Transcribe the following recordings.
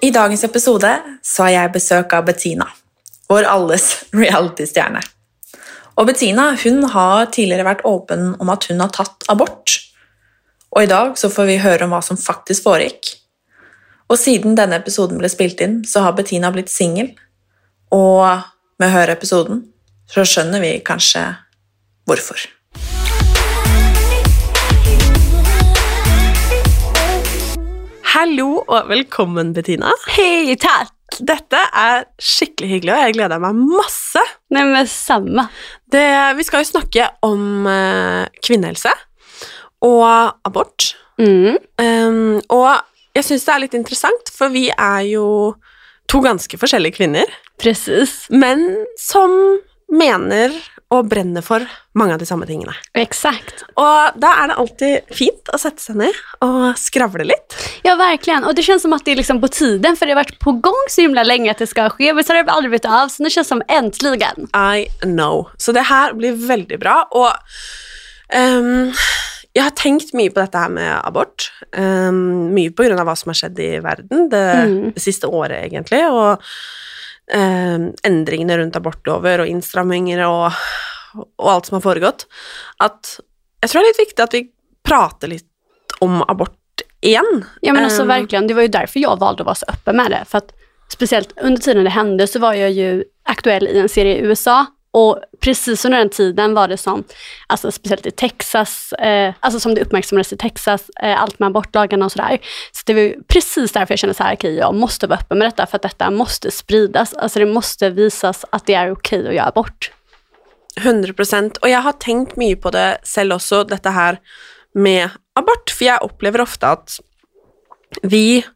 I dagens episode så har jeg besøk av Bettina, vår alles reality-stjerne. Og Bettina hun har tidligere vært åpen om at hun har tatt abort. Og i dag så får vi høre om hva som faktisk foregikk. Og siden denne episoden ble spilt inn, så har Bettina blitt singel. Og med å høre episoden så skjønner vi kanskje hvorfor. Hallo og velkommen, Bettina. Hej, tack! Dette er skikkelig hyggelig, og jeg gleder meg masse. Nej men samma. Det, vi skal jo snakke om eh, kvinnehelse og abort. Mm. Um, og jeg syns det er litt interessant, for vi er jo to ganske forskjellige kvinner, Precis. men som mener og brenner for mange av de samme tingene. Exakt. Og da er det alltid fint å sette seg ned og skravle litt. Ja, verkligen. Och det känns som att det är liksom på tiden, för det har varit på gång så himla länge att det ska ske, men så har det aldrig blivit av, så nu känns det som äntligen. I know. Så det her blir veldig bra. Og ehm, jeg har tenkt mye på dette her med abort. Um, mye på grunn av hva som har skjedd i verden det, Mm. det siste året, egentlig. Og ehm, endringene rundt abortlover og innstramminger og, og alt som har foregått. At jeg tror det er litt viktig at vi prater litt om abort igjen. Ja men alltså Ehm, verkligen, det var ju därför jag valde att vara så öppen med det. För att speciellt under tiden det hände så var jag ju aktuell i en serie i USA och precis under den tiden var det som, alltså speciellt i Texas, eh, alltså som det uppmärksammades i Texas, eh, allt med abortlagarna och sådär. Så det var precis därför jag kände så här, okej jag måste vara öppen med detta för att detta måste spridas. Alltså det måste visas att det är okej att göra abort. 100% och jag har tänkt mycket på det själv också, detta här med abort, För jag upplever ofta att vi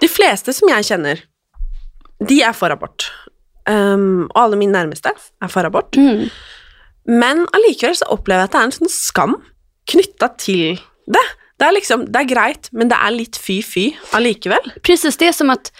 De flesta som jag känner, de är för abort. Um, og alle mine nærmeste er for abort. Mm. Men allikevel så opplever jeg at det er en sånn skam knytta til det. Det er liksom, det är greit, men det er litt fy-fy allikevel. Precis, det är som att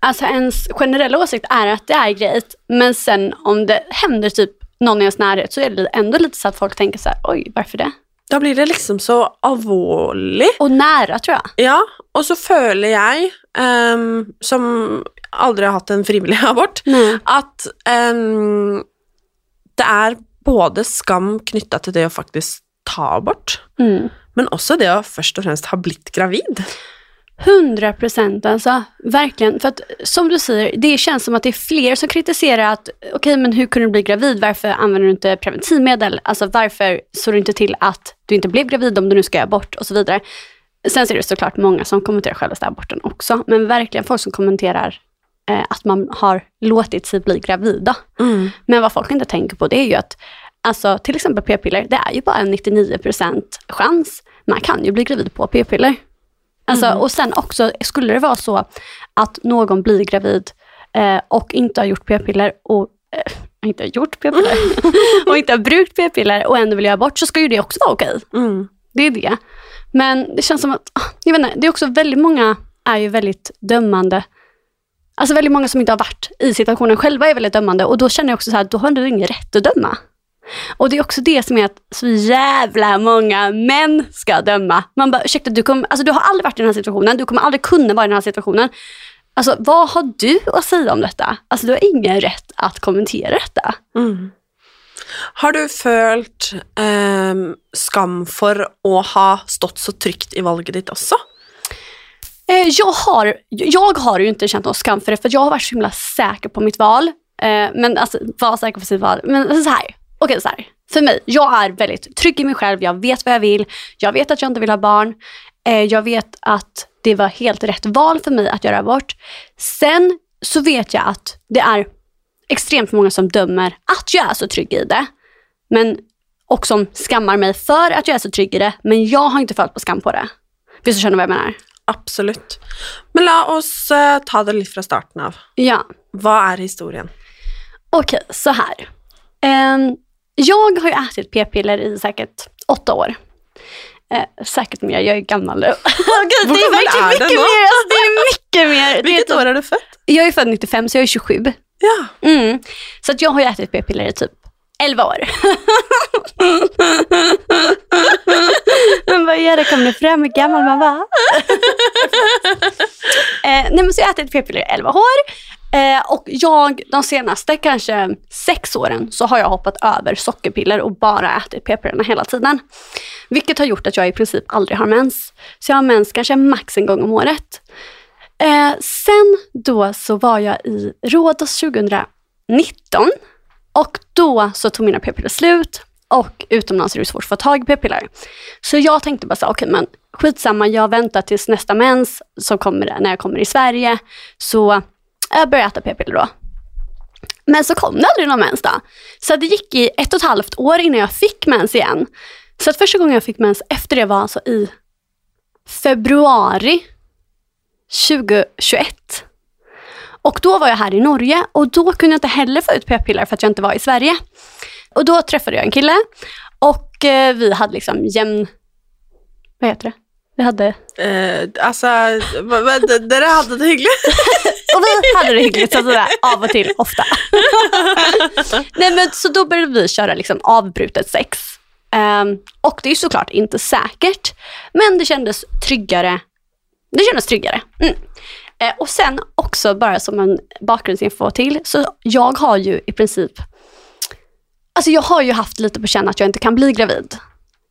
alltså ens generella åsikt är att det är grejt, men sen om det händer typ någon i ens närhet så är det ändå lite så att folk tänker så här, oj, varför det? Da blir det liksom så alvorlig. Och nära tror jag. Ja, og så føler jeg, ehm, som aldri har hatt en frivillig abort, Nej. at ehm, det er både skam knytta til det å faktisk ta abort, Mm. men også det å først og fremst ha blitt gravid. 100 procent alltså, verkligen. För att som du säger, det känns som att det är fler som kritiserar att okej, men hur kunde du bli gravid? Varför använder du inte preventivmedel? Alltså varför såg du inte till att du inte blev gravid om du nu ska göra abort och så vidare. Sen så är det såklart många som kommenterar själva aborten också, men verkligen folk som kommenterar eh, att man har låtit sig bli gravida. Men vad folk inte tänker på det är ju att alltså, till exempel p-piller, det är ju bara en 99% chans. Man kan ju bli gravid på p-piller. Alltså, Och sen också, skulle det vara så att någon blir gravid eh, och inte har gjort p-piller och eh, inte har gjort p-piller och inte har brukt p-piller och ändå vill göra abort så ska ju det också vara okej. Mm. Det är det. Men det känns som att, ah, jag vet inte, det är också väldigt många är ju väldigt dömande. Alltså väldigt många som inte har varit i situationen själva är väldigt dömande och då känner jag också så här, då har du ingen rätt att döma. Och det är också det som är att så jävla många män ska döma. Man bara, ursäkta, du, kom, alltså, du har aldrig varit i den här situationen, du kommer aldrig kunna vara i den här situationen. Alltså vad har du att säga om detta? Alltså du har ingen rätt att kommentera detta. Mm. Har du følt eh, skam för att ha stått så tryggt i valget ditt också? Eh, jag, har, jag har ju inte känt någon skam för det, för jag har varit så himla säker på mitt val. Eh, men alltså, var säker på sitt val. Men så här, okej så här. För mig, jag är väldigt trygg i mig själv, jag vet vad jag vill, jag vet att jag inte vill ha barn, eh, jag vet att det var helt rätt val för mig att göra abort. Sen så vet jag att det är extremt många som dömer att jag är så trygg i det. Men, och som skammar mig för att jag är så trygg i det, men jag har inte följt på skam på det. Visst du känner vad jag menar? Absolutt. Men la oss eh, ta det litt fra starten av. Ja. Hva er historien? Okej, så här. Ehm, jag har ju ätit p-piller i säkert åtta år. Eh, säkert mer, jag är gammal nu. Gud, det är verkligen är mycket mer. Alltså, det är mycket mer. Det är Hvilket typ- år er du født? Jag är född 95 så jag är 27. Ja. Mm. Så att jag har ju ätit p-piller i typ 11 år. man bara, ja det kommer fram hur gammal man var. eh, nej men så jag har ätit p-piller i 11 år. Eh, och jag, de senaste kanske sex åren, så har jag hoppat över sockerpiller och bara ätit p-pillerna hela tiden. Vilket har gjort att jag i princip aldrig har mens. Så jag har mens kanske max en gång om året. Eh, sen då så var jag i Rhodos 2019 och då så tog mina p-piller slut och utomlands är det svårt att få tag i p-piller. Så jag tänkte bara så okej okay, men skitsamma, jag väntar tills nästa mens som kommer när jag kommer i Sverige. Så jag började äta p-piller då. Men så kom det aldrig någon mens då. Så det gick i ett och ett halvt år innan jag fick mens igen. Så att första gången jag fick mens efter det var alltså i februari 2021. Och då var jag här i Norge och då kunde jag inte heller få ut p-piller för att jag inte var i Sverige. Och då träffade jag en kille och eh, vi hade liksom jämn... Vad heter det? Vi hade... Eh, altså, hva- hva- d- dere hadde det hyggelig. Och vi hade det hyggligt så sådär, av och till, ofta. Nej, men, så då började vi köra liksom avbrutet sex. Ehm, och det är såklart inte säkert, men det kändes tryggare. Det kändes tryggare. Mm. Eh, och sen också bara som en bakgrundsinfo till, så jag har ju i princip, alltså jag har ju haft lite på känn att jag inte kan bli gravid.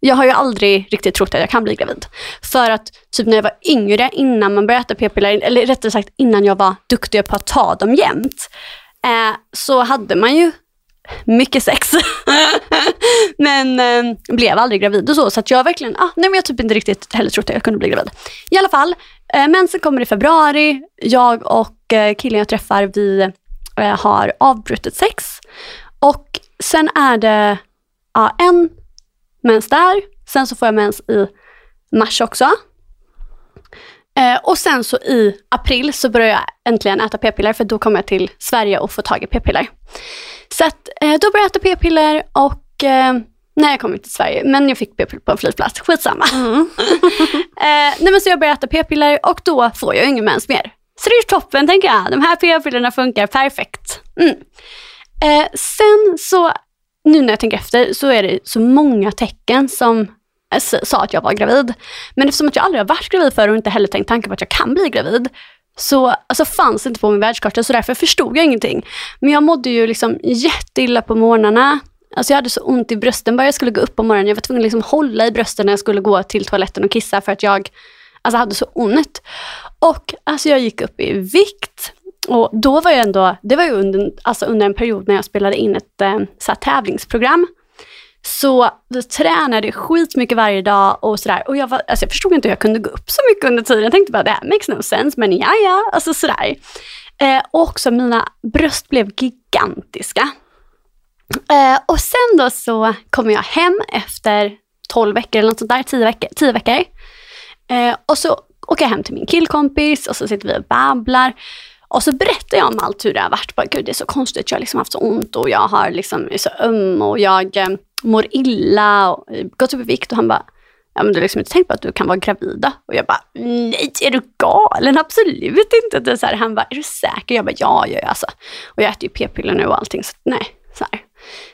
Jag har ju aldrig riktigt trott att jag kan bli gravid. För att typ när jag var yngre, innan man började äta p-piller, eller rättare sagt innan jag var duktig på att ta dem jämt, eh, så hade man ju mycket sex. men eh, blev aldrig gravid och så. Så att jag verkligen, ah, nej men jag typ inte riktigt heller trott att jag kunde bli gravid. I alla fall, eh, mensen kommer i februari. Jag och eh, killen jag träffar, vi eh, har avbrutet sex. Och sen är det ja, en mens där. Sen så får jag mens i mars också. Eh, och sen så i april så börjar jag äntligen äta p-piller för då kommer jag till Sverige och får tag i p-piller. Så att, eh, då började jag äta p-piller och eh, när jag kom till Sverige, men jag fick p-piller på en flygplats, skitsamma. eh, nej men så jag började äta p-piller och då får jag ingen mens mer. Så det är toppen tänker jag, de här p-pillerna funkar perfekt. Mm. Eh, sen så, nu när jag tänker efter, så är det så många tecken som eh, sa att jag var gravid. Men eftersom att jag aldrig har varit gravid förr och inte heller tänkt tanken på att jag kan bli gravid, så alltså, fanns det inte på min världskarta, så därför förstod jag ingenting. Men jag mådde ju liksom jätteilla på morgnarna. Alltså jag hade så ont i brösten bara jag skulle gå upp på morgonen. Jag var tvungen att liksom hålla i brösten när jag skulle gå till toaletten och kissa för att jag alltså, hade så ont. Och alltså, jag gick upp i vikt. Och då var jag ändå, det var ju under, alltså under en period när jag spelade in ett eh, så här, tävlingsprogram. Så vi tränade skitmycket varje dag och sådär. Och jag, var, alltså jag förstod inte hur jag kunde gå upp så mycket under tiden. Jag tänkte bara, det här makes no sense, men ja, ja, alltså sådär. Eh, och också mina bröst blev gigantiska. Eh, och sen då så kom jag hem efter 12 veckor eller något sånt där, 10 veckor. 10 veckor. Eh, och så åker jag hem till min killkompis och så sitter vi och babblar. Och så berättar jag om allt hur det har varit. Bara, Gud, det är så konstigt, jag har liksom haft så ont och jag har liksom, är så öm och jag eh, mår illa och eh, gått upp i vikt. Och han bara, ja men du har liksom inte tänkt på att du kan vara gravida? Och jag bara, nej, är du galen? Absolut inte. Det är så här, han bara, är du säker? Jag bara, ja, ja, ja, alltså. Och jag äter ju p-piller nu och allting, så nej. Så här.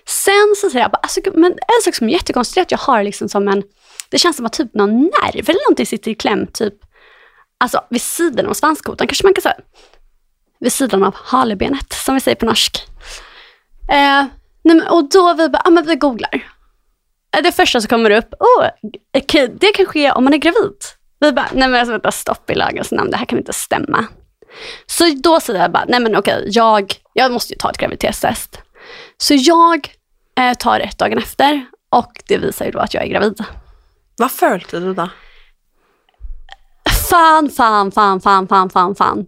Sen så säger jag bara, alltså, men en sak som är jättekonstig är att jag har liksom som en, det känns som att typ någon nerv eller någonting sitter i kläm, typ, alltså vid sidan av svanskotan, kanske man kan säga vid sidan av halebenet, som vi säger på norsk. Eh, och då vi bara, ah, men vi googlar. Eh, Det första som kommer upp, oh, okej, det kan ske om man är gravid. Vi bara, nej men alltså vänta, stopp i lagens namn, det här kan inte stämma. Så då säger jag bara, nej men okej, jag, jag måste ju ta ett graviditetstest. Så jag eh, tar ett dagen efter och det visar ju då att jag är gravid. Hva følte du da? Fan, fan, fan, fan, fan, fan, fan.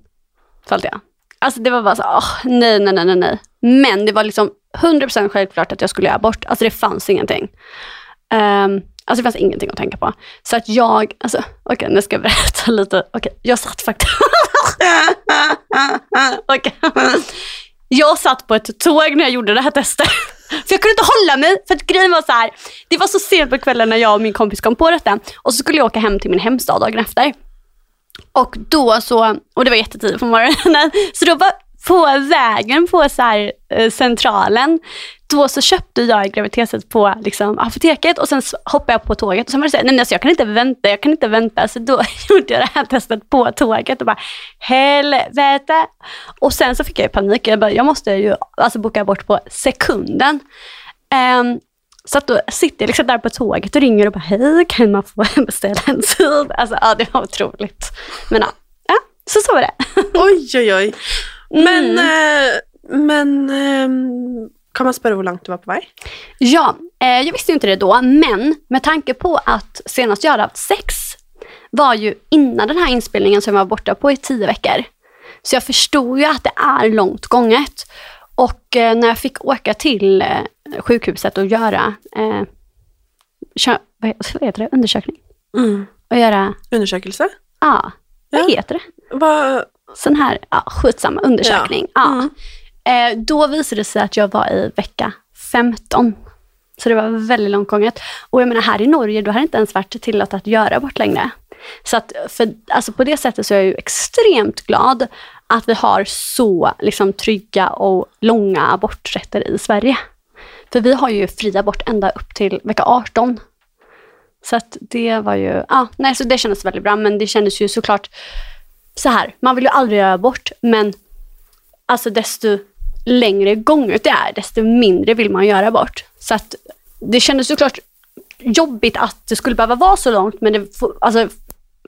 Följde jag. Alltså det var bara så, åh, nej, nej, nej, nej, nej. Men det var liksom 100% självklart att jag skulle göra abort. Alltså det fanns ingenting. Um, alltså det fanns ingenting att tänka på. Så att jag, alltså okej nu ska jag berätta lite. Okej, jag satt faktiskt... okay. Jag satt på ett tåg när jag gjorde det här testet. För jag kunde inte hålla mig. För att grejen var så här, det var så sent på kvällen när jag och min kompis kom på detta. Och så skulle jag åka hem till min hemstad dagen efter. Och då så, och det var jättetidigt på morgonen, så då var på vägen på så här, eh, centralen, då så köpte jag graviditetstest på liksom, apoteket och sen hoppade jag på tåget och sen var det så här, nej men alltså, jag kan inte vänta, jag kan inte vänta. Så då gjorde jag det här testet på tåget och bara helvete. Och sen så fick jag ju panik, jag, bara, jag måste ju alltså, boka bort på sekunden. Um, så att då sitter jag liksom där på tåget och ringer och bara hej, kan man få beställa en tid? Alltså ja, det var otroligt. Men ja, ja så så var det. Oi, oi, oi. Men, Mm. eh, men eh, kan man spørre hvor langt du var på vei? Ja, eh, jag visste ju inte det då, men med tanke på att senast jag hade haft sex var ju innan den här inspelningen som jag var borta på i tio veckor. Så jag förstod ju att det är långt gånget. Och eh, när jag fick åka till sjukhuset och göra eh, kö- vad he- vad heter det? undersökning Mm. och göra, Undersøkelse? ja, vad Ja. heter det? Hva sån här, ja, skitsamma undersökning. Ja. Eh, då visade det sig att jag var i vecka 15. Så det var väldigt långt gånget. Och jag menar här i Norge, då har det inte ens varit tillåtet att göra abort längre. Så att för, alltså på det sättet så är jag ju extremt glad att vi har så liksom, trygga och långa aborträtter i Sverige. För vi har ju fri abort ända upp till vecka 18. Så att det var ju, ja, nej så det kändes väldigt bra, men det kändes ju såklart så här, man vill ju aldrig göra abort, men alltså desto längre gånget det är, desto mindre vill man göra abort. Så att det kändes såklart jobbigt att det skulle behöva vara så långt, men, det, alltså, men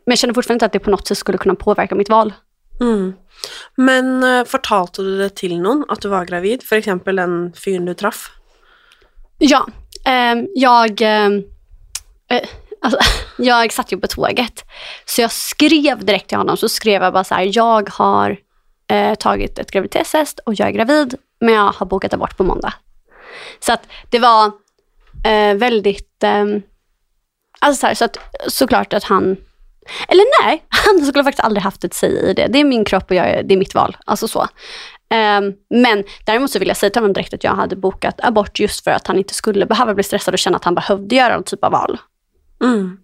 jag känner fortfarande inte att det på något sätt skulle kunna påverka mitt val. mm. Men eh, uh, fortalte du det till någon att du var gravid? För exempel den fyren du träffade? Ja, eh, jag, ehm, eh, alltså, jag satt ju på tåget. Så jag skrev direkt till honom, så skrev jag bara så här, jag har eh, tagit ett graviditetstest och jag är gravid, men jag har bokat abort på måndag. Så att det var eh, väldigt, ehm, alltså så, här, så att såklart att han, eller nej, han skulle faktiskt aldrig haft ett säg i det. Det är min kropp och jag, det är mitt val. Alltså så. Ehm, men däremot så vill jag säga till honom direkt att jag hade bokat abort just för att han inte skulle behöva bli stressad och känna att han behövde göra någon typ av val. Mm.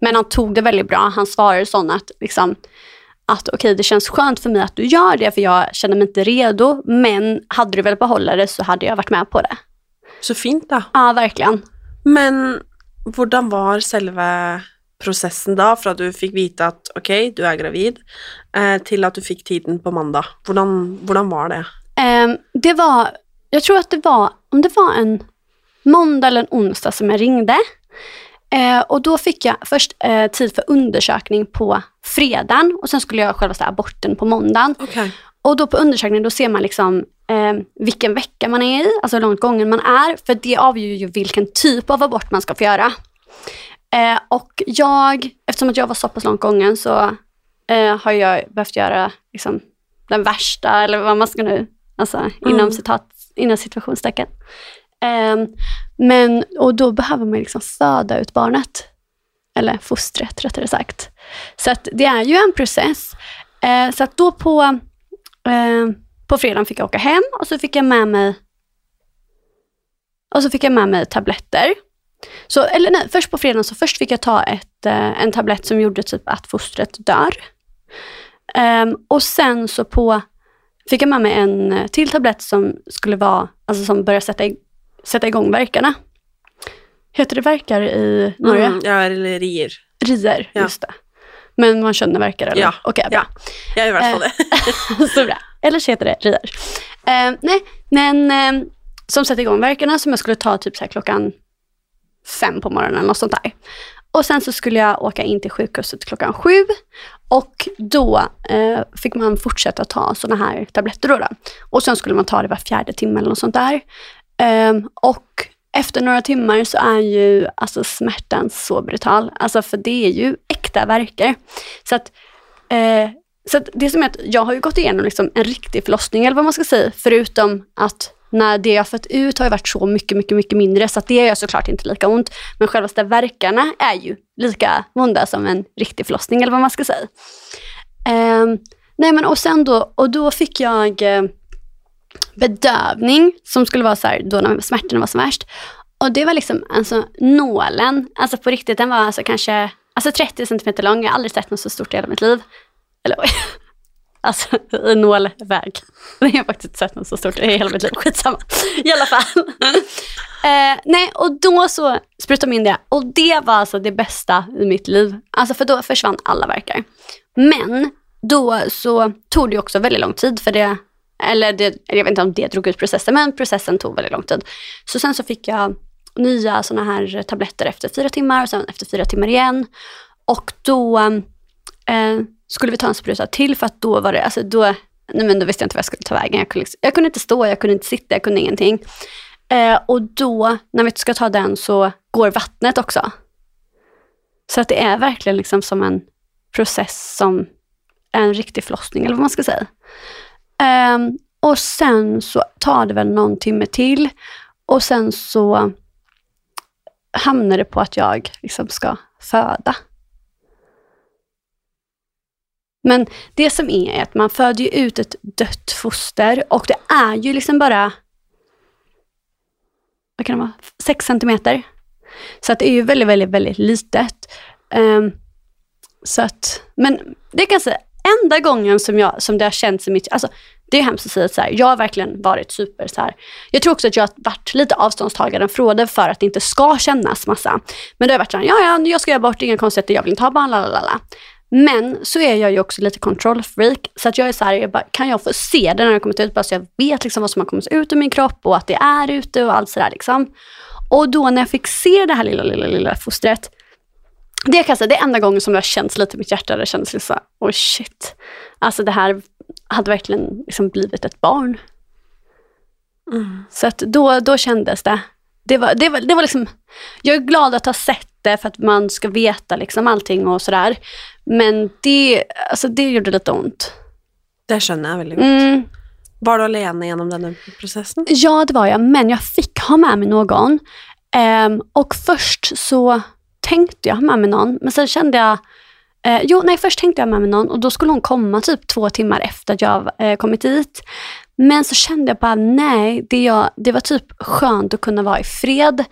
Men han tog det väldigt bra. Han svarade sånt att, liksom, att okej, det känns skönt för mig att du gör det, för jag känner mig inte redo. Men hade du velat behålla det så hade jag varit med på det. Så fint, da. Ja, verkligen. Men hvordan var selve prosessen da, fra du fikk vite at ok, du er gravid, eh, til at du fikk tiden på mandag? Hvordan, hvordan var det? Ehm, det var, jag tror att det var, om det var en måndag eller en onsdag som jag ringde. Eh, och då fick jag först eh, tid för undersökning på fredagen och sen skulle jag själva aborten på måndagen. Ok. Och då på undersökningen då ser man liksom eh, vilken vecka man är i, alltså hur långt gången man är, för det avgör ju vilken typ av abort man ska få göra. Eh, och jag, eftersom att jag var så pass långt gången så eh, har jag behövt göra liksom, den värsta, eller vad man ska nu, alltså inom, Mm. citat, inom situationstecken. Eh, men, och då behöver man liksom föda ut barnet. Eller fostret rättare sagt. Så att det är ju en process. Eh, så att då på, eh, på fredagen fick jag åka hem och så fick jag med mig och så fick jag med mig tabletter. Så, eller nej, först på fredagen så först fick jag ta ett, eh, en tablett som gjorde typ att fostret dör. Ehm, och sen så på, fick jag med mig en eh, till tablett som skulle vara, alltså som börjar sätta, sätta igång verkarna. Heter det verkar i Norge? Mm, ja, eller rier. Rier, Ja. just det. Men man känner verkar eller? Ja, Okej, ja. bra. Jeg gjør i hvert fall det. så bra. Eller så heter det rier. Eh, nej, men, eh, som satte igång verkarna som jag skulle ta typ så klockan fem på morgonen eller något sånt där. Och sen så skulle jag åka in till sjukhuset klockan sju och då eh, fick man fortsätta ta sådana här tabletter då, då. Och sen skulle man ta det var fjärde timme eller något sånt där. Eh, och efter några timmar så är ju alltså smärtan så brutal. Alltså för det är ju äkta verkar. Så att, eh, så att det som är att jag har ju gått igenom liksom en riktig förlossning eller vad man ska säga. Förutom att när det jag fått ut har ju varit så mycket, mycket, mycket mindre. Så att det gör såklart inte lika ont. Men själva verkarna är ju lika onda som en riktig förlossning eller vad man ska säga. Um, nej men och sen då, och då fick jag eh, bedövning som skulle vara så här, då när smärtorna var som värst. Och det var liksom alltså nålen, alltså på riktigt, den var alltså kanske alltså 30 centimeter lång. Jag har aldrig sett något så stort i hela mitt liv. Eller Alltså i nålväg. Jag har faktiskt sett något så stort i hela mitt liv. Skitsamma. I alla fall. Eh, nej, och då så sprutade de in det. Och det var alltså det bästa i mitt liv. Alltså för då försvann alla verkar. Men då så tog det också väldigt lång tid för det. Eller det, jag vet inte om det drog ut processen, men processen tog väldigt lång tid. Så sen så fick jag nya sådana här tabletter efter fyra timmar och sen efter fyra timmar igen. Och då eh, skulle vi ta en spruta till för att då var det, alltså då, nej men då visste jag inte vad jag skulle ta vägen. Jag kunde, liksom, jag kunde inte stå, jag kunde inte sitta, jag kunde ingenting. Eh, och då, när vi ska ta den så går vattnet också. Så att det är verkligen liksom som en process som en riktig förlossning, eller vad man ska säga. Eh, och sen så tar det väl någon timme till och sen så hamnar det på att jag liksom ska föda. Men det som är, är att man föder ju ut ett dött foster och det är ju liksom bara vad kan det vara, 6 centimeter. Så att det är ju väldigt, väldigt, väldigt litet. Um, så att, men det kan jag säga, enda gången som, jag, som det har känts i mitt, alltså det är hemskt att säga så här, jag har verkligen varit super så här. Jag tror också att jag har varit lite avståndstagare från det för att det inte ska kännas massa. Men det har varit så här, ja ja, jag ska göra bort, inga konstigheter, jag vill inte ha barn, lalala. Men så är jag ju också lite control freak. Så att jag är så här, jag bara, kan jag få se det när det kommit ut? Bara så jag vet liksom vad som har kommit ut ur min kropp och att det är ute och allt sådär. Liksom. Och då när jag fick se det här lilla, lilla, lilla fostret. Det kan jag säga, det är enda gången som det har känts lite i mitt hjärta. Det kändes liksom så oh shit. Alltså det här hade verkligen liksom blivit ett barn. Mm. Så att då, då kändes det. Det var, det, var, det var liksom, jag är glad att ha sett det för att man ska veta liksom allting och sådär. Men det, alltså det gjorde lite ont. Det känner jag väldigt mm. Var du alene genom den processen? Ja, det var jag. Men jag fick ha med mig någon. Um, och först så tänkte jag ha med mig någon, men sen kände jag Eh, jo, nej, först tänkte jag med mig någon och då skulle hon komma typ två timmar efter att jag eh, kommit dit. Men så kände jag bara, nej, det, jag, det var typ skönt att kunna vara i fred.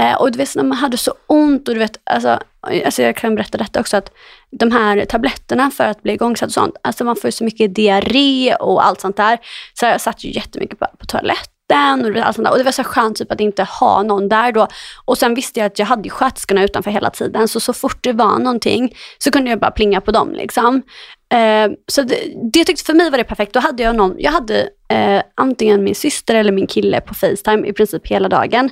Eh, och du vet, när man hade så ont och du vet, alltså, alltså jag kan berätta detta också, att de här tabletterna för att bli igångsatt och sånt, alltså man får ju så mycket diarré och allt sånt där. Så jag satt ju jättemycket på, på toaletten och, allt sånt där. och det var så skönt typ att inte ha någon där då. Och sen visste jag att jag hade ju sköterskorna utanför hela tiden, så så fort det var någonting så kunde jag bara plinga på dem. Liksom. Eh, så det, det tyckte för mig var det perfekt. Då hade jag någon, jag hade eh, antingen min syster eller min kille på Facetime i princip hela dagen.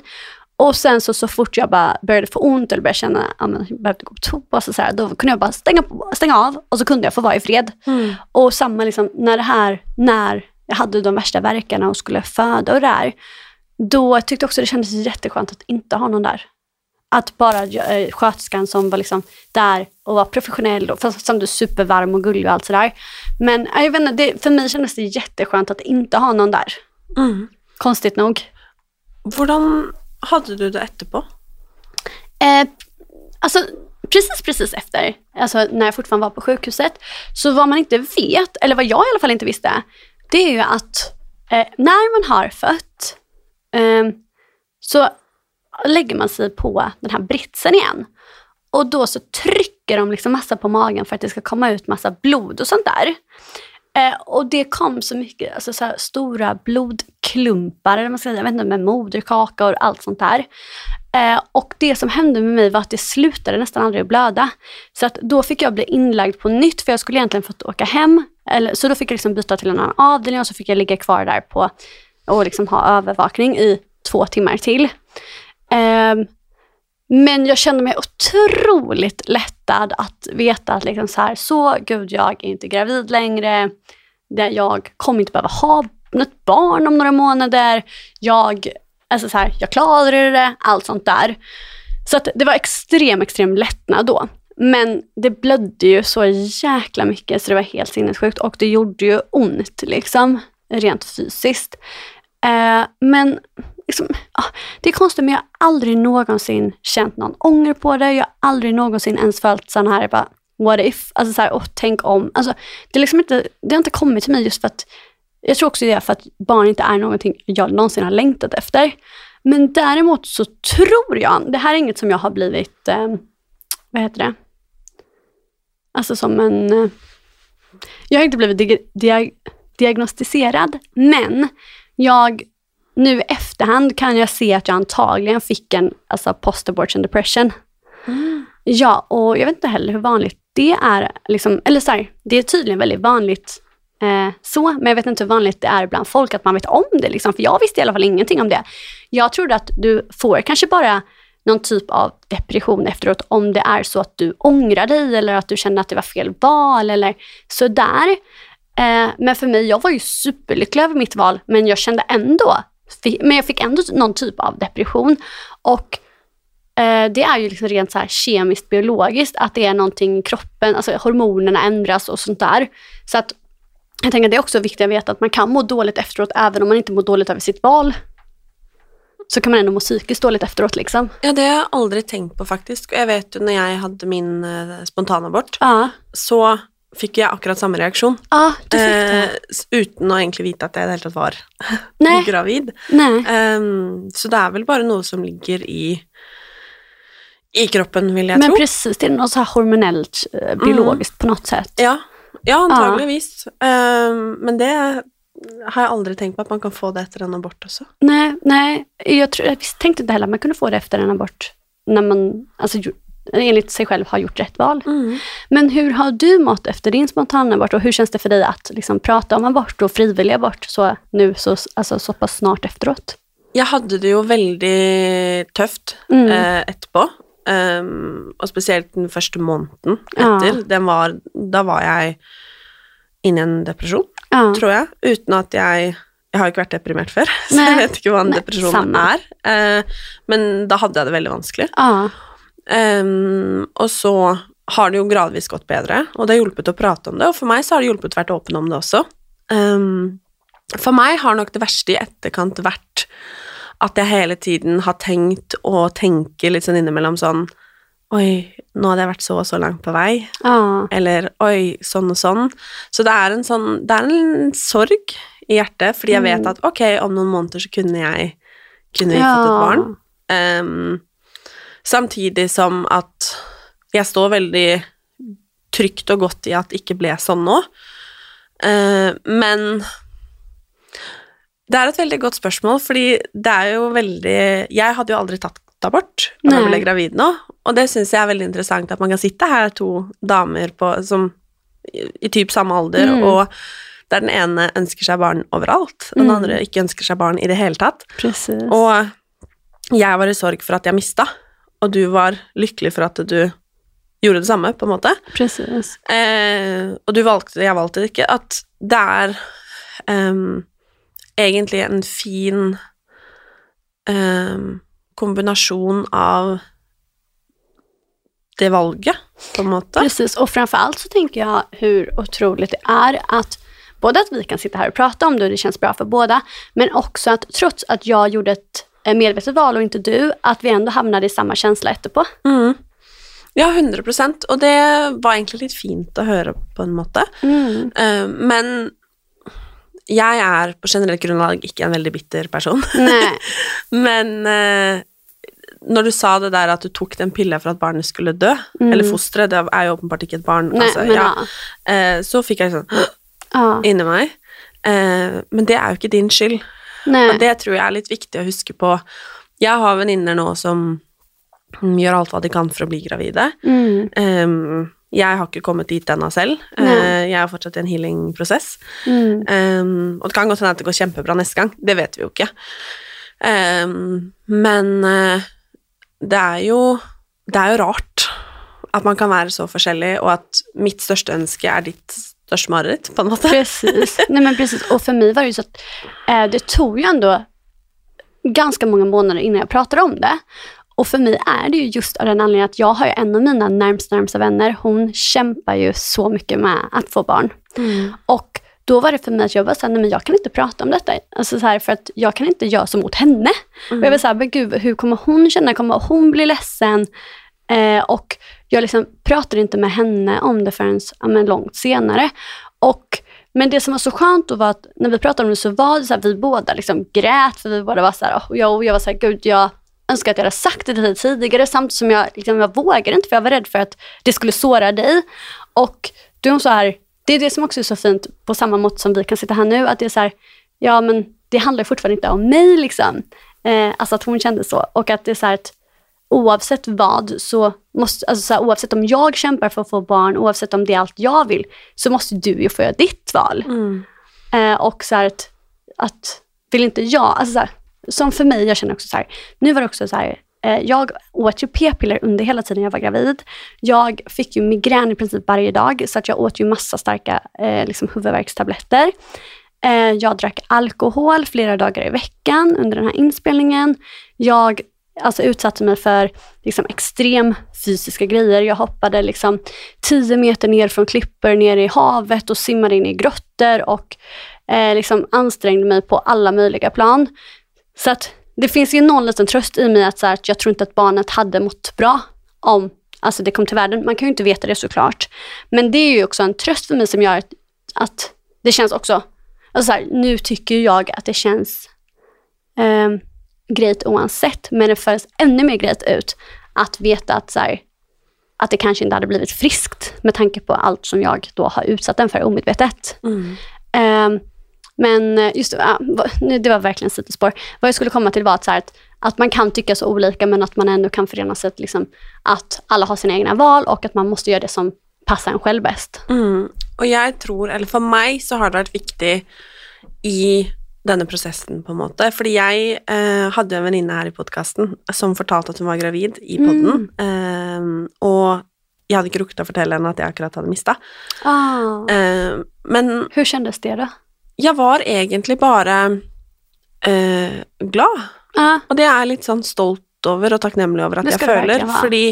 Och sen så, så fort jag bara började få ont eller började känna att jag behövde gå på toa, så, så här, då kunde jag bara stänga, stänga av och så kunde jag få vara i fred. Mm. Och samma liksom, när det här, när jag hade de värsta verkarna och skulle föda och det där, då tyckte jag också det kändes jätteskönt att inte ha någon där. Att bara äh, sköterskan som var liksom där och var professionell och som du supervarm och gullig och allt sådär. Men jag vet inte, det, för mig kändes det jätteskönt att inte ha någon där. Mm. Konstigt nog. Hvordan hade du det etterpå? Eh, alltså, precis, precis efter, alltså när jag fortfarande var på sjukhuset, så vad man inte vet, eller vad jag i alla fall inte visste, det är ju att eh, när man har fött eh, så lägger man sig på den här britsen igen. Och då så trycker de liksom massa på magen för att det ska komma ut massa blod och sånt där. Eh, och det kom så mycket alltså så stora blodklumpar, eller man ska säga, jag vet inte, med moderkaka och allt sånt där. Eh, och det som hände med mig var att det slutade nästan aldrig att blöda. Så att då fick jag bli inlagd på nytt, för jag skulle egentligen fått åka hem. Eller, så då fick jag liksom byta till en annan avdelning och så fick jag ligga kvar där på och liksom ha övervakning i två timmar till. Eh, men jag kände mig otroligt lättad att veta att liksom så här, så gud jag är inte gravid längre. Jag kommer inte behöva ha något barn om några månader. Jag, alltså så här, jag klarade det, allt sånt där. Så att det var extrem, extrem lättnad då. Men det blödde ju så jäkla mycket så det var helt sinnessjukt och det gjorde ju ont liksom, rent fysiskt. Eh, men liksom, ah, det är konstigt men jag har aldrig någonsin känt någon ånger på det. Jag har aldrig någonsin ens följt sån här, bara, what if? Alltså så här, oh, tänk om. Alltså, det, är liksom inte, det har inte kommit till mig just för att, jag tror också det är för att barn inte är någonting jag någonsin har längtat efter. Men däremot så tror jag, det här är inget som jag har blivit, eh, vad heter det? Alltså som en, eh, jag har inte blivit dig, diag, diagnostiserad, men jag nu efter efterhand kan jag se att jag antagligen fick en alltså post-abortion depression. Ja, och jag vet inte heller hur vanligt det är. Liksom, eller så här, det är tydligen väldigt vanligt eh, så, men jag vet inte hur vanligt det är bland folk att man vet om det. Liksom, för jag visste i alla fall ingenting om det. Jag trodde att du får kanske bara någon typ av depression efteråt om det är så att du ångrar dig eller att du känner att det var fel val eller sådär. Eh, men för mig, jag var ju superlycklig över mitt val, men jag kände ändå, men jag fick ändå någon typ av depression. Och eh, det är ju liksom rent så här kemiskt, biologiskt, att det är någonting i kroppen, alltså hormonerna ändras och sånt där. Så att jag tänker att det är också viktigt att veta att man kan må dåligt efteråt, även om man inte mår dåligt över sitt val. Så kan man ändå må psykiskt dåligt efteråt liksom. Ja, det har jag aldrig tänkt på faktisk. Og jeg vet jo, når jeg hadde min eh, spontanabort, Ja, så fikk jeg akkurat samme reaksjon. ja du fick det. Eh, uten å egentlig vite at jeg i det hele tatt var Nej, gravid. nej. Ehm, så det er vel bare noe som ligger i, i kroppen, vil jeg Men tro. precis, det är något så här hormonellt, eh, biologiskt på något sätt. Ja, ja antageligvis. Ehm, men det har jeg aldri tenkt på, at man kan få det etter en abort også. Nej, nej. Jag, tror, jag tänkte inte heller att man kunde få det efter en abort. När man alltså, enligt sig själv har gjort rätt val. Men hur har du mått efter din spontanabort och hur känns det för dig att liksom, prata om abort och frivillig abort så, nu så, alltså, så pass snart efteråt? Jeg hadde det jo veldig tøft Mm. eh, etterpå. Ehm, og spesielt den første måneden Ja. etter. Den var, da var jeg inne i en depresjon, Ja. tror jeg. Uten at jeg Jeg har jo ikke vært deprimert før, så jeg vet ikke hva en depresjon er. Eh, men da hadde jeg det vanskelig. Ja. Ehm, og så har det jo gradvis gått bedre, og det har hjulpet å prate om det. Og for meg så har det hjulpet å være åpen om det også. Ehm, for meg har nok det verste i etterkant vært at jeg hele tiden har tenkt og tenker litt sånn innimellom sånn Oi, nå hadde jeg vært så og så langt på vei. Ja. Eller oi, sånn og sånn. Så det er en sånn Det er en sorg i hjertet, fordi jeg vet at ok, om noen måneder så kunne jeg kunne vi fått et barn. Ehm, samtidig som at jeg står veldig trygt og godt i at det ikke ble sånn nå. Eh, men det er et veldig godt spørsmål, fordi det er jo veldig Jeg hadde jo aldri tatt abort da jeg Nei. ble gravid nå, og det syns jeg er veldig interessant at man kan sitte her to damer på, som i, i typ samme alder, Mm. og der den ene ønsker seg barn overalt, og den Mm. andre ikke ønsker seg barn i det hele tatt. Precis. Og jeg var i sorg for at jeg mista, og du var lykkelig for at du gjorde det samme, på en måte. Eh, og du valgte det, jeg valgte det ikke. At det er ehm, egentlig en fin ehm, kombinasjon av det valget, på en måte. Precis, och framförallt så tänker jag hur otroligt det är att både att vi kan sitta här och prata om det och det känns bra för båda, men också att trots att jag gjorde ett medvetet val och inte du, att vi ändå hamnade i samma känsla etterpå. Mm. Ja, 100% og det var egentlig litt fint å høre, på en måte. Mm. Eh, men jeg er på generelt grunnlag ikke en veldig bitter person. Nej, Men eh, når du sa det der at du tok den pilla for at barnet skulle dø, Mm. eller fosteret, det er jo åpenbart ikke et barn, nej, altså, men ja, ja. eh, så fikk jeg sånn ja. inni meg. Eh, men det er jo ikke din skyld, Nej. og det tror jeg er litt viktig å huske på. Jeg har venninner nå som gjør alt hva de kan for å bli gravide. Mm. Ehm, Jeg har ikke kommet dit ennå selv. Nei. Eh, jeg er fortsatt i en healing-prosess. Mm. Um, og det kan godt hende at det går kjempebra neste gang. Det vet vi jo ikke. Um, men eh, det er jo Det er jo rart at man kan være så forskjellig, og at mitt største ønske er ditt største mareritt, på en måte. Precis. Nej, men precis. Och för mig var det ju så att eh, det tog ju ändå ganska många månader innan jag pratade om det. Och för mig är det ju just av den anledningen att jag har ju en av mina närmsta, närmsta vänner, hon kämpar ju så mycket med att få barn. Och då var det för mig att jag var såhär, nej men jag kan inte prata om detta. Alltså så här, för att jag kan inte göra så mot henne. Och jag var såhär, men gud, hur kommer hon känna? Kommer hon bli ledsen? Eh, och jag liksom pratade inte med henne om det förrän ja, men långt senare. Och, men det som var så skönt då var att när vi pratade om det så var det så här, vi båda liksom grät, för vi båda var så här, och jag, och jag var så här, gud jag önskar att jag hade sagt det till dig tidigare, samtidigt som jag, liksom, jag vågade inte, för jag var rädd för att det skulle såra dig. Och då är hon så här, det är det som också är så fint, på samma mått som vi kan sitta här nu, att det är så här, ja men det handlar fortfarande inte om mig liksom. Eh, alltså att hon kände så. Och att det är så här att oavsett vad, så måste, alltså så här, oavsett om jag kämpar för att få barn, oavsett om det är allt jag vill, så måste du ju få göra ditt val. Eh, och så här att, att, vill inte jag, alltså så här, som för mig, jag känner också så här, nu var det också så här, eh, jag åt ju p-piller under hela tiden jag var gravid. Jag fick ju migrän i princip varje dag, så att jag åt ju massa starka eh, liksom huvudvärkstabletter. Eh, jag drack alkohol flera dagar i veckan under den här inspelningen. Jag alltså, utsatte mig för liksom, extrem fysiska grejer. Jag hoppade liksom 10 meter ner från klippor ner i havet och simmade in i grottor och eh, liksom, ansträngde mig på alla möjliga plan. Så att det finns ju någon liten tröst i mig att, så här, att jag tror inte att barnet hade mått bra om alltså, det kom till världen. Man kan ju inte veta det såklart. Men det är ju också en tröst för mig som gör att, att det känns också, alltså, så här, nu tycker jag att det känns eh, grejt oavsett, men det förs ännu mer grejt ut att veta att, så här, att det kanske inte hade blivit friskt med tanke på allt som jag då har utsatt den för omedvetet. Eh, men eh, just ja, det var verkligen sidospår. Vad jag skulle komma till var att, så här, att, att man kan tycka så olika, men att man ändå kan förena sig liksom, att alla har sina egna val och att man måste göra det som passar en själv bäst. Mm. Og jeg tror, eller for meg så har det vært viktig i denne prosessen, på en måte. Fordi jeg eh, hadde en venninne her i podkasten som fortalte at hun var gravid i podden. Eh, og jeg hadde ikke rukket å fortelle henne at jeg akkurat hadde mista. Ah. Eh, men Hur kändes det då? jeg var egentlig bare eh, glad. Ah. Og det er jeg litt sånn stolt over og takknemlig over at jeg føler. Fordi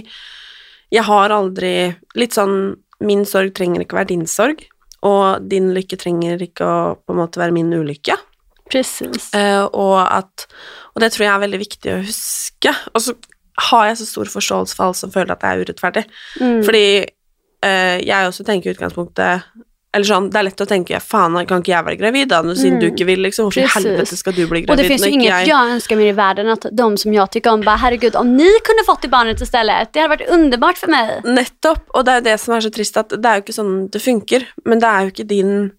jeg har aldri Litt sånn Min sorg trenger ikke være din sorg, og din lykke trenger ikke å på en måte være min ulykke. Precis. Eh, og at Og det tror jeg er veldig viktig å huske. Og så har jeg så stor forståelse for alle som føler at det er urettferdig. Mm. Fordi eh, jeg også tenker i utgangspunktet Eller sånn, det er lett å tenke faen, kan ikke jeg være gravid da, siden Mm. du ikke vil, liksom? Hvorfor i helvete skal du bli Och det gravid finns ju inget jeg jag önskar mer i världen att de som jag tycker om bara, herregud, om ni kunde fått det barnet istället, det hade varit underbart för mig. Nettopp, og det jo det som er så trist, at det er jo ikke sånn det funker, men det er jo ikke din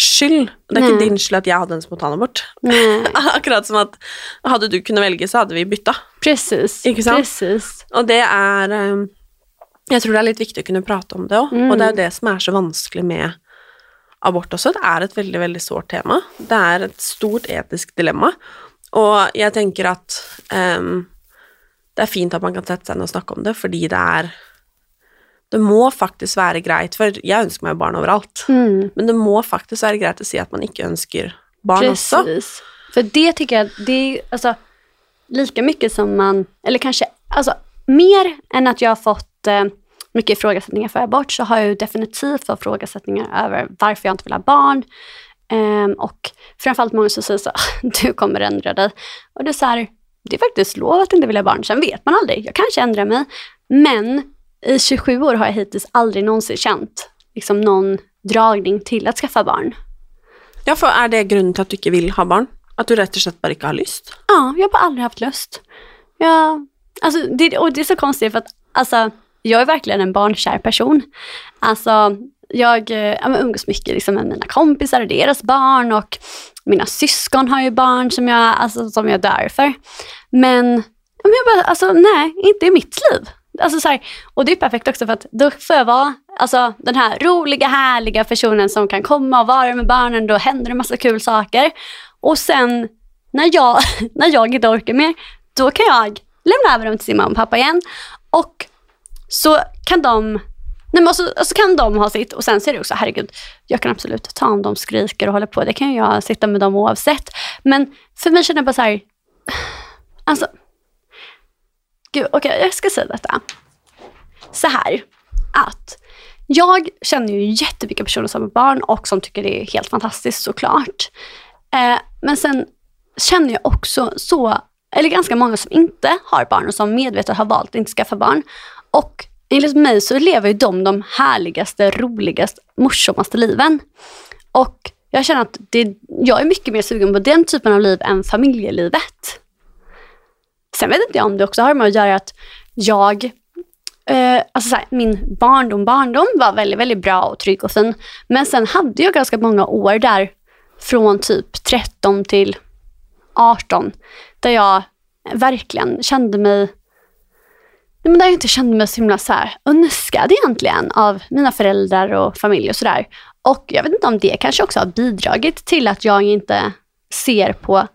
skyld. Det er ikke Nei. din skyld at jeg hadde en spontanabort. Akkurat som at hadde du kunnet velge, så hadde vi bytta. precis. Ikke sant? Precis. Og det er eh, Jeg tror det er litt viktig å kunne prate om det òg, Mm. og det er jo det som er så vanskelig med abort også. Det er et veldig, veldig sårt tema. Det er et stort etisk dilemma, og jeg tenker at em, det er fint at man kan sette seg ned og snakke om det, fordi det er Det må faktisk være greit, for jeg ønsker meg barn overalt, Mm. men det må faktisk være greit å si at man ikke ønsker barn. Precis. För det tycker jag, det är alltså, lika mycket som man, eller kanske, alltså mer än att jag har fått eh, mycket ifrågasättningar för abort så har jag ju definitivt fått ifrågasättningar över varför jag inte vill ha barn. Ehm, och framförallt många som säger så du kommer ändra dig. Och det är så här, det är faktiskt lov att inte vilja ha barn. Sen vet man aldrig, jag kanske ändrar mig. Men i 27 år har jag hittills aldrig någonsin känt liksom, någon dragning till att skaffa barn. Ja, for er det grunnen til at du ikke vil ha barn? At du rett og slett bare ikke har lyst? Ja, jag har bara aldrig haft lust. Jag, alltså, det, och det är så konstigt för att alltså, jag är verkligen en barnkär person. Alltså, jag eh, ja, umgås mycket liksom, med mina kompisar och deras barn och mina syskon har ju barn som jag, alltså, som jag dör för. Men, men jag bara, alltså, nej, inte i mitt liv. Alltså, så här, och det är perfekt också för att då får jag vara Alltså den här roliga, härliga personen som kan komma och vara med barnen, då händer det massa kul saker. Och sen när jag, när jag inte orkar mer, då kan jag lämna över dem till sin mamma och pappa igen. Och så kan de Nej, men så, så kan de ha sitt och sen ser är det också, herregud, jag kan absolut ta om de skriker och håller på. Det kan jag sitta med dem oavsett. Men för mig känner jag bara så här, alltså, gud, okej, okay, jag ska säga detta. Så här, att jag känner ju jättemycket personer som har barn och som tycker det är helt fantastiskt såklart. Eh, men sen känner jag också så, eller ganska många som inte har barn och som medvetet har valt att inte skaffa barn. Och enligt mig så lever ju de de härligaste, roligaste, morsomaste liven. Och jag känner att det, jag är mycket mer sugen på den typen av liv än familjelivet. Sen vet inte jag om det också har med att göra att jag Eh, alltså såhär, min barndom, barndom var väldigt, väldigt bra och trygg och fin. Men sen hade jag ganska många år där från typ 13 till 18 där jag verkligen kände mig men där jag inte kände mig så himla så här önskad egentligen av mina föräldrar och familj och sådär. Och jag vet inte om det kanske också har bidragit till att jag inte ser på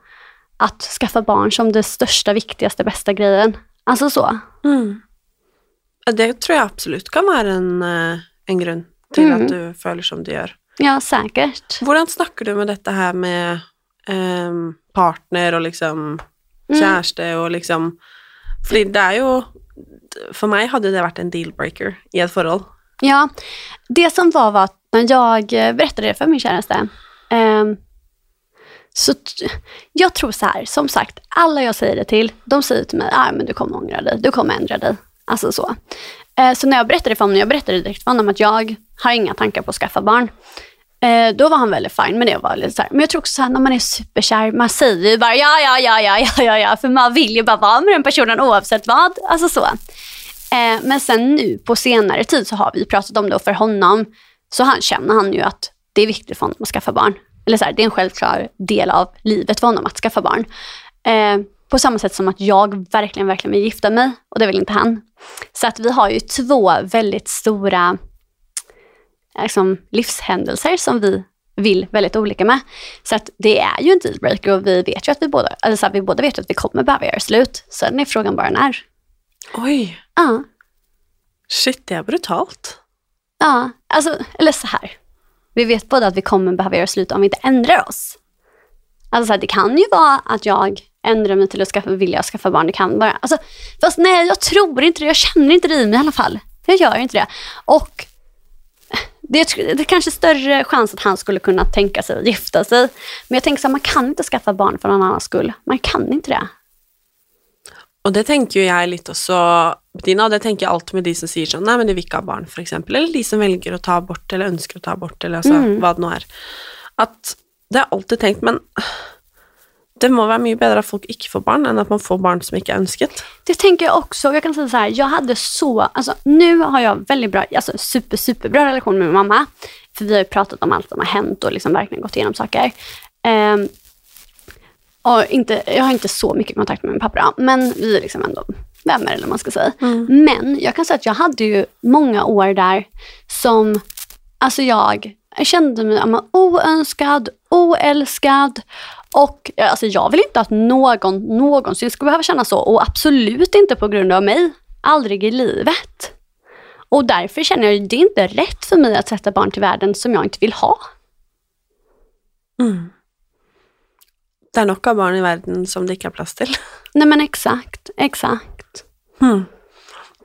att skaffa barn som det största, viktigaste, bästa grejen. Alltså så. Mm. Det tror jag absolut kan vara en, eh, en grund till mm. att du följer som du gör. Ja, säkert. Hur snackar du med detta här med um, partner och liksom mm. kärste och liksom, för det är ju, för mig hade det varit en dealbreaker i ett förhållande. Ja, det som var var att när jag berättade det för min käraste, um, så jag tror så här, som sagt, alla jag säger det till, de säger till mig, ah, men du kommer ångra dig, du kommer ändra dig. Alltså så. Eh, så när jag berättade för honom, jag berättade direkt för honom att jag har inga tankar på att skaffa barn. Eh, då var han väldigt fin med det. Var lite så här. Men jag tror också så här, när man är superkär, man säger ju bara ja, ja, ja, ja, ja, ja, ja, för man vill ju bara vara med den personen oavsett vad. Alltså så. Eh, men sen nu på senare tid så har vi pratat om det och för honom så han, känner han ju att det är viktigt för honom att skaffa barn. Eller så här, det är en självklar del av livet för honom att skaffa barn. På samma sätt som att jag verkligen, verkligen vill gifta mig och det vill inte han. Så att vi har ju två väldigt stora liksom, livshändelser som vi vill väldigt olika med. Så att det är ju en dealbreaker och vi vet ju att vi båda, alltså vi båda vet att vi kommer behöva göra slut. Sen är frågan bara när. Oj. Ja. Shit, det är brutalt. Ja, alltså, eller så här. Vi vet båda att vi kommer behöva göra slut om vi inte ändrar oss. Alltså så här, det kan ju vara att jag ändrar mig till att skaffa, vilja skaffa barn. Det kan bara, alltså, fast nej, jag tror inte det. Jag känner inte det i mig i alla fall. Jag gör inte det. Och det är, det är kanske större chans att han skulle kunna tänka sig att gifta sig. Men jag tänker så här, man kan inte skaffa barn för någon annans skull. Man kan inte det. Och det tänker jag lite så. Bettina, det tänker jag alltid med de som säger så, nej men de vill inte ha barn för exempel, eller de som väljer att ta abort eller önskar att ta abort eller alltså, mm. vad det nu är. Att det har jag alltid tänkt, men det må vara mycket bättre att folk inte får barn än att man får barn som inte är önskat. Det tänker jag också. Jag kan säga så här, jag hade så, alltså nu har jag väldigt bra, alltså super, superbra relation med min mamma. För vi har ju pratat om allt som har hänt och liksom verkligen gått igenom saker. Um, och inte, jag har inte så mycket kontakt med min pappa, men vi är liksom ändå vänner eller vad man ska säga. Mm. Men jag kan säga att jag hade ju många år där som, alltså jag, jag kände mig oönskad, oälskad och alltså, jag vill inte att någon någonsin ska behöva känna så och absolut inte på grund av mig. Aldrig i livet. Och därför känner jag att det är inte rätt för mig att sätta barn till världen som jag inte vill ha. Mm. Det är några barn i världen som det inte har plats till. Nej men exakt, exakt. Mm.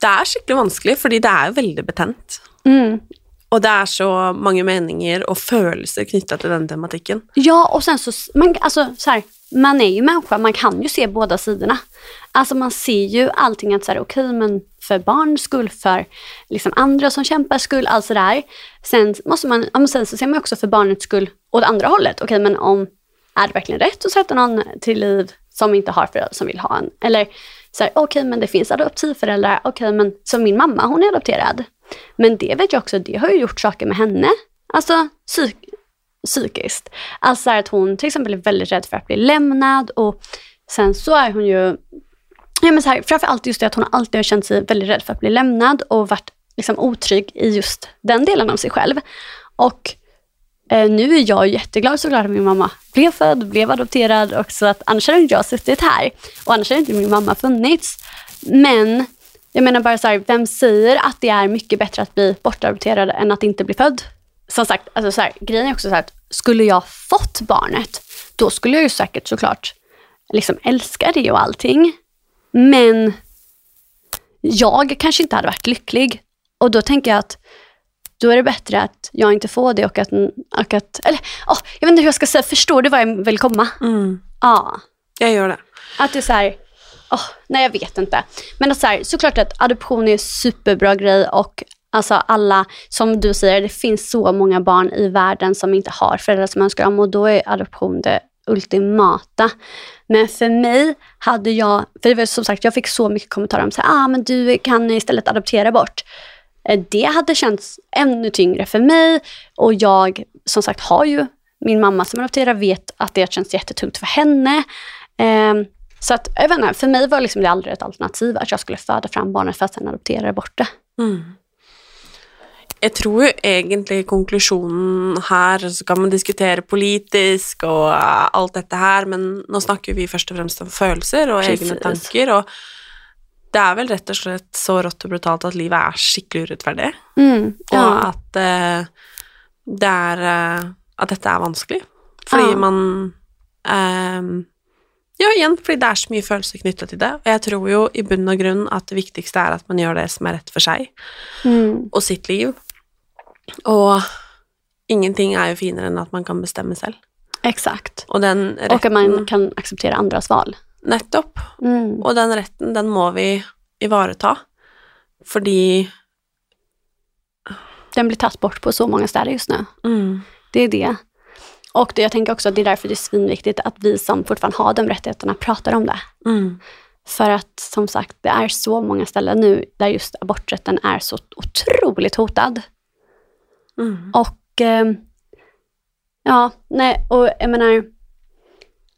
Det är skickligt vanskligt, för det är väldigt betänt. Mm. Och det är så många meningar och känslor knutna till den tematiken. Ja, och sen så, man, alltså, så här, man är ju människa, man kan ju se båda sidorna. Alltså man ser ju allting att så här, okej, okay, men för barns skull, för liksom andra som kämpar skull, allt sådär. Sen måste man, ja, sen så ser man också för barnets skull åt andra hållet. Okej, okay, men om, är det verkligen rätt att sätta någon till liv som inte har föräldrar som vill ha en? Eller så här, okej, okay, men det finns adoptivföräldrar, okej, men som min mamma, hon är adopterad. Men det vet jag också, det har ju gjort saker med henne. Alltså psyk psykiskt. Alltså att hon till exempel är väldigt rädd för att bli lämnad och sen så är hon ju, ja men så här, framförallt just det att hon alltid har känt sig väldigt rädd för att bli lämnad och varit liksom otrygg i just den delen av sig själv. Och Eh, nu är jag jätteglad såklart att min mamma blev född, blev adopterad och så att annars hade inte jag suttit här. Och annars hade inte min mamma funnits. Men jag menar bara så här, vem säger att det är mycket bättre att bli bortadopterad än att inte bli född? Som sagt, alltså så här, grejen är också så här att skulle jag fått barnet, då skulle jag ju säkert såklart liksom älska det och allting. Men jag kanske inte hade varit lycklig. Och då tänker jag att då är det bättre att jag inte får det och att... Och att eller, oh, jag vet inte hur jag ska säga, förstår du vad jag vill komma? Mm. Ja. Jag gör det. Att det är så här, oh, nej jag vet inte. Men att så här, såklart att adoption är en superbra grej och alltså alla, som du säger, det finns så många barn i världen som inte har föräldrar som önskar dem och då är adoption det ultimata. Men för mig hade jag, för det var som sagt, jag fick så mycket kommentarer om att ah, men du kan istället adoptera bort. Eh, det hade känts ännu tyngre för mig och jag som sagt har ju min mamma som adopterar, vet att det känns jättetungt för henne. Um, så att, jag vet inte, för mig var liksom det aldrig ett alternativ att jag skulle föda fram barnet för att sen adoptera bort det. Mm. Jeg tror jo egentlig konklusjonen her Så kan man diskutere politisk og alt dette her, men nå snakker vi først og fremst om følelser og Precis. egne tanker, og det er vel rett og slett så rått og brutalt at livet er skikkelig urettferdig, Mm, og ja. at eh, det er eh, At dette er vanskelig. Fordi Ja. man eh, Ja, igjen, fordi det er så mye følelser knytta til det, og jeg tror jo i bunn og grunn at det viktigste er at man gjør det som er rett for seg Mm. og sitt liv. Og ingenting er jo finere enn at man kan bestemme selv. Exakt. Og retten Och att man kan acceptera andras val. Nettopp. Mm. Og den retten, den må vi ivareta. Fordi Den blir tatt bort på så många ställen just nu. mm, Det är det. Och det, jag tänker också att det är därför det är svinviktigt att vi som fortfarande har de rättigheterna pratar om det. mm, För att som sagt, det är så många ställen nu där just aborträtten är så otroligt hotad. mm, Och eh, ja, nej, och jag menar,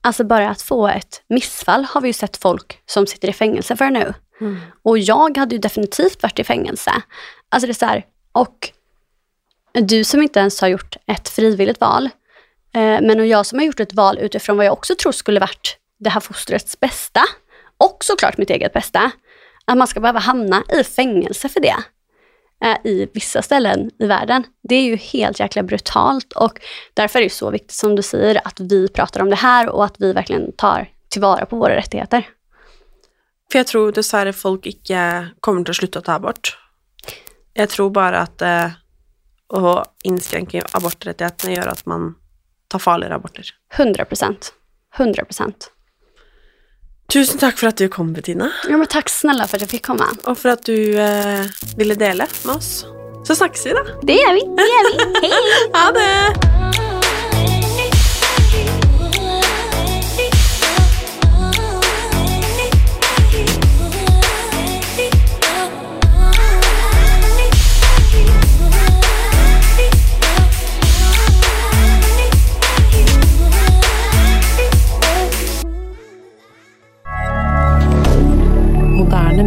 alltså bara att få ett missfall har vi ju sett folk som sitter i fängelse för nu. mm. Och jag hade ju definitivt varit i fängelse. Alltså det är så här, och du som inte ens har gjort ett frivilligt val, eh, men och jag som har gjort ett val utifrån vad jag också tror skulle varit det här fostrets bästa, och såklart mitt eget bästa, att man ska behöva hamna i fängelse för det i vissa ställen i världen. Det är ju helt jäkla brutalt och därför är det så viktigt som du säger att vi pratar om det här och att vi verkligen tar tillvara på våra rättigheter. For jeg tror dessverre folk ikke kommer slutte å ta abort. Jeg tror bare at eh, å innskrenke abortrettighetene gjør at man tar farligere aborter. 100 procent. 100 procent. Tusen takk for at du kom, Bettina, Ja, men tack snälla för att jag fick komma. og for at du eh, ville dele med oss. Så snakkes vi, da. Det gör vi. Det gör vi. Hej! Ha det!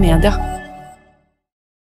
milliardaire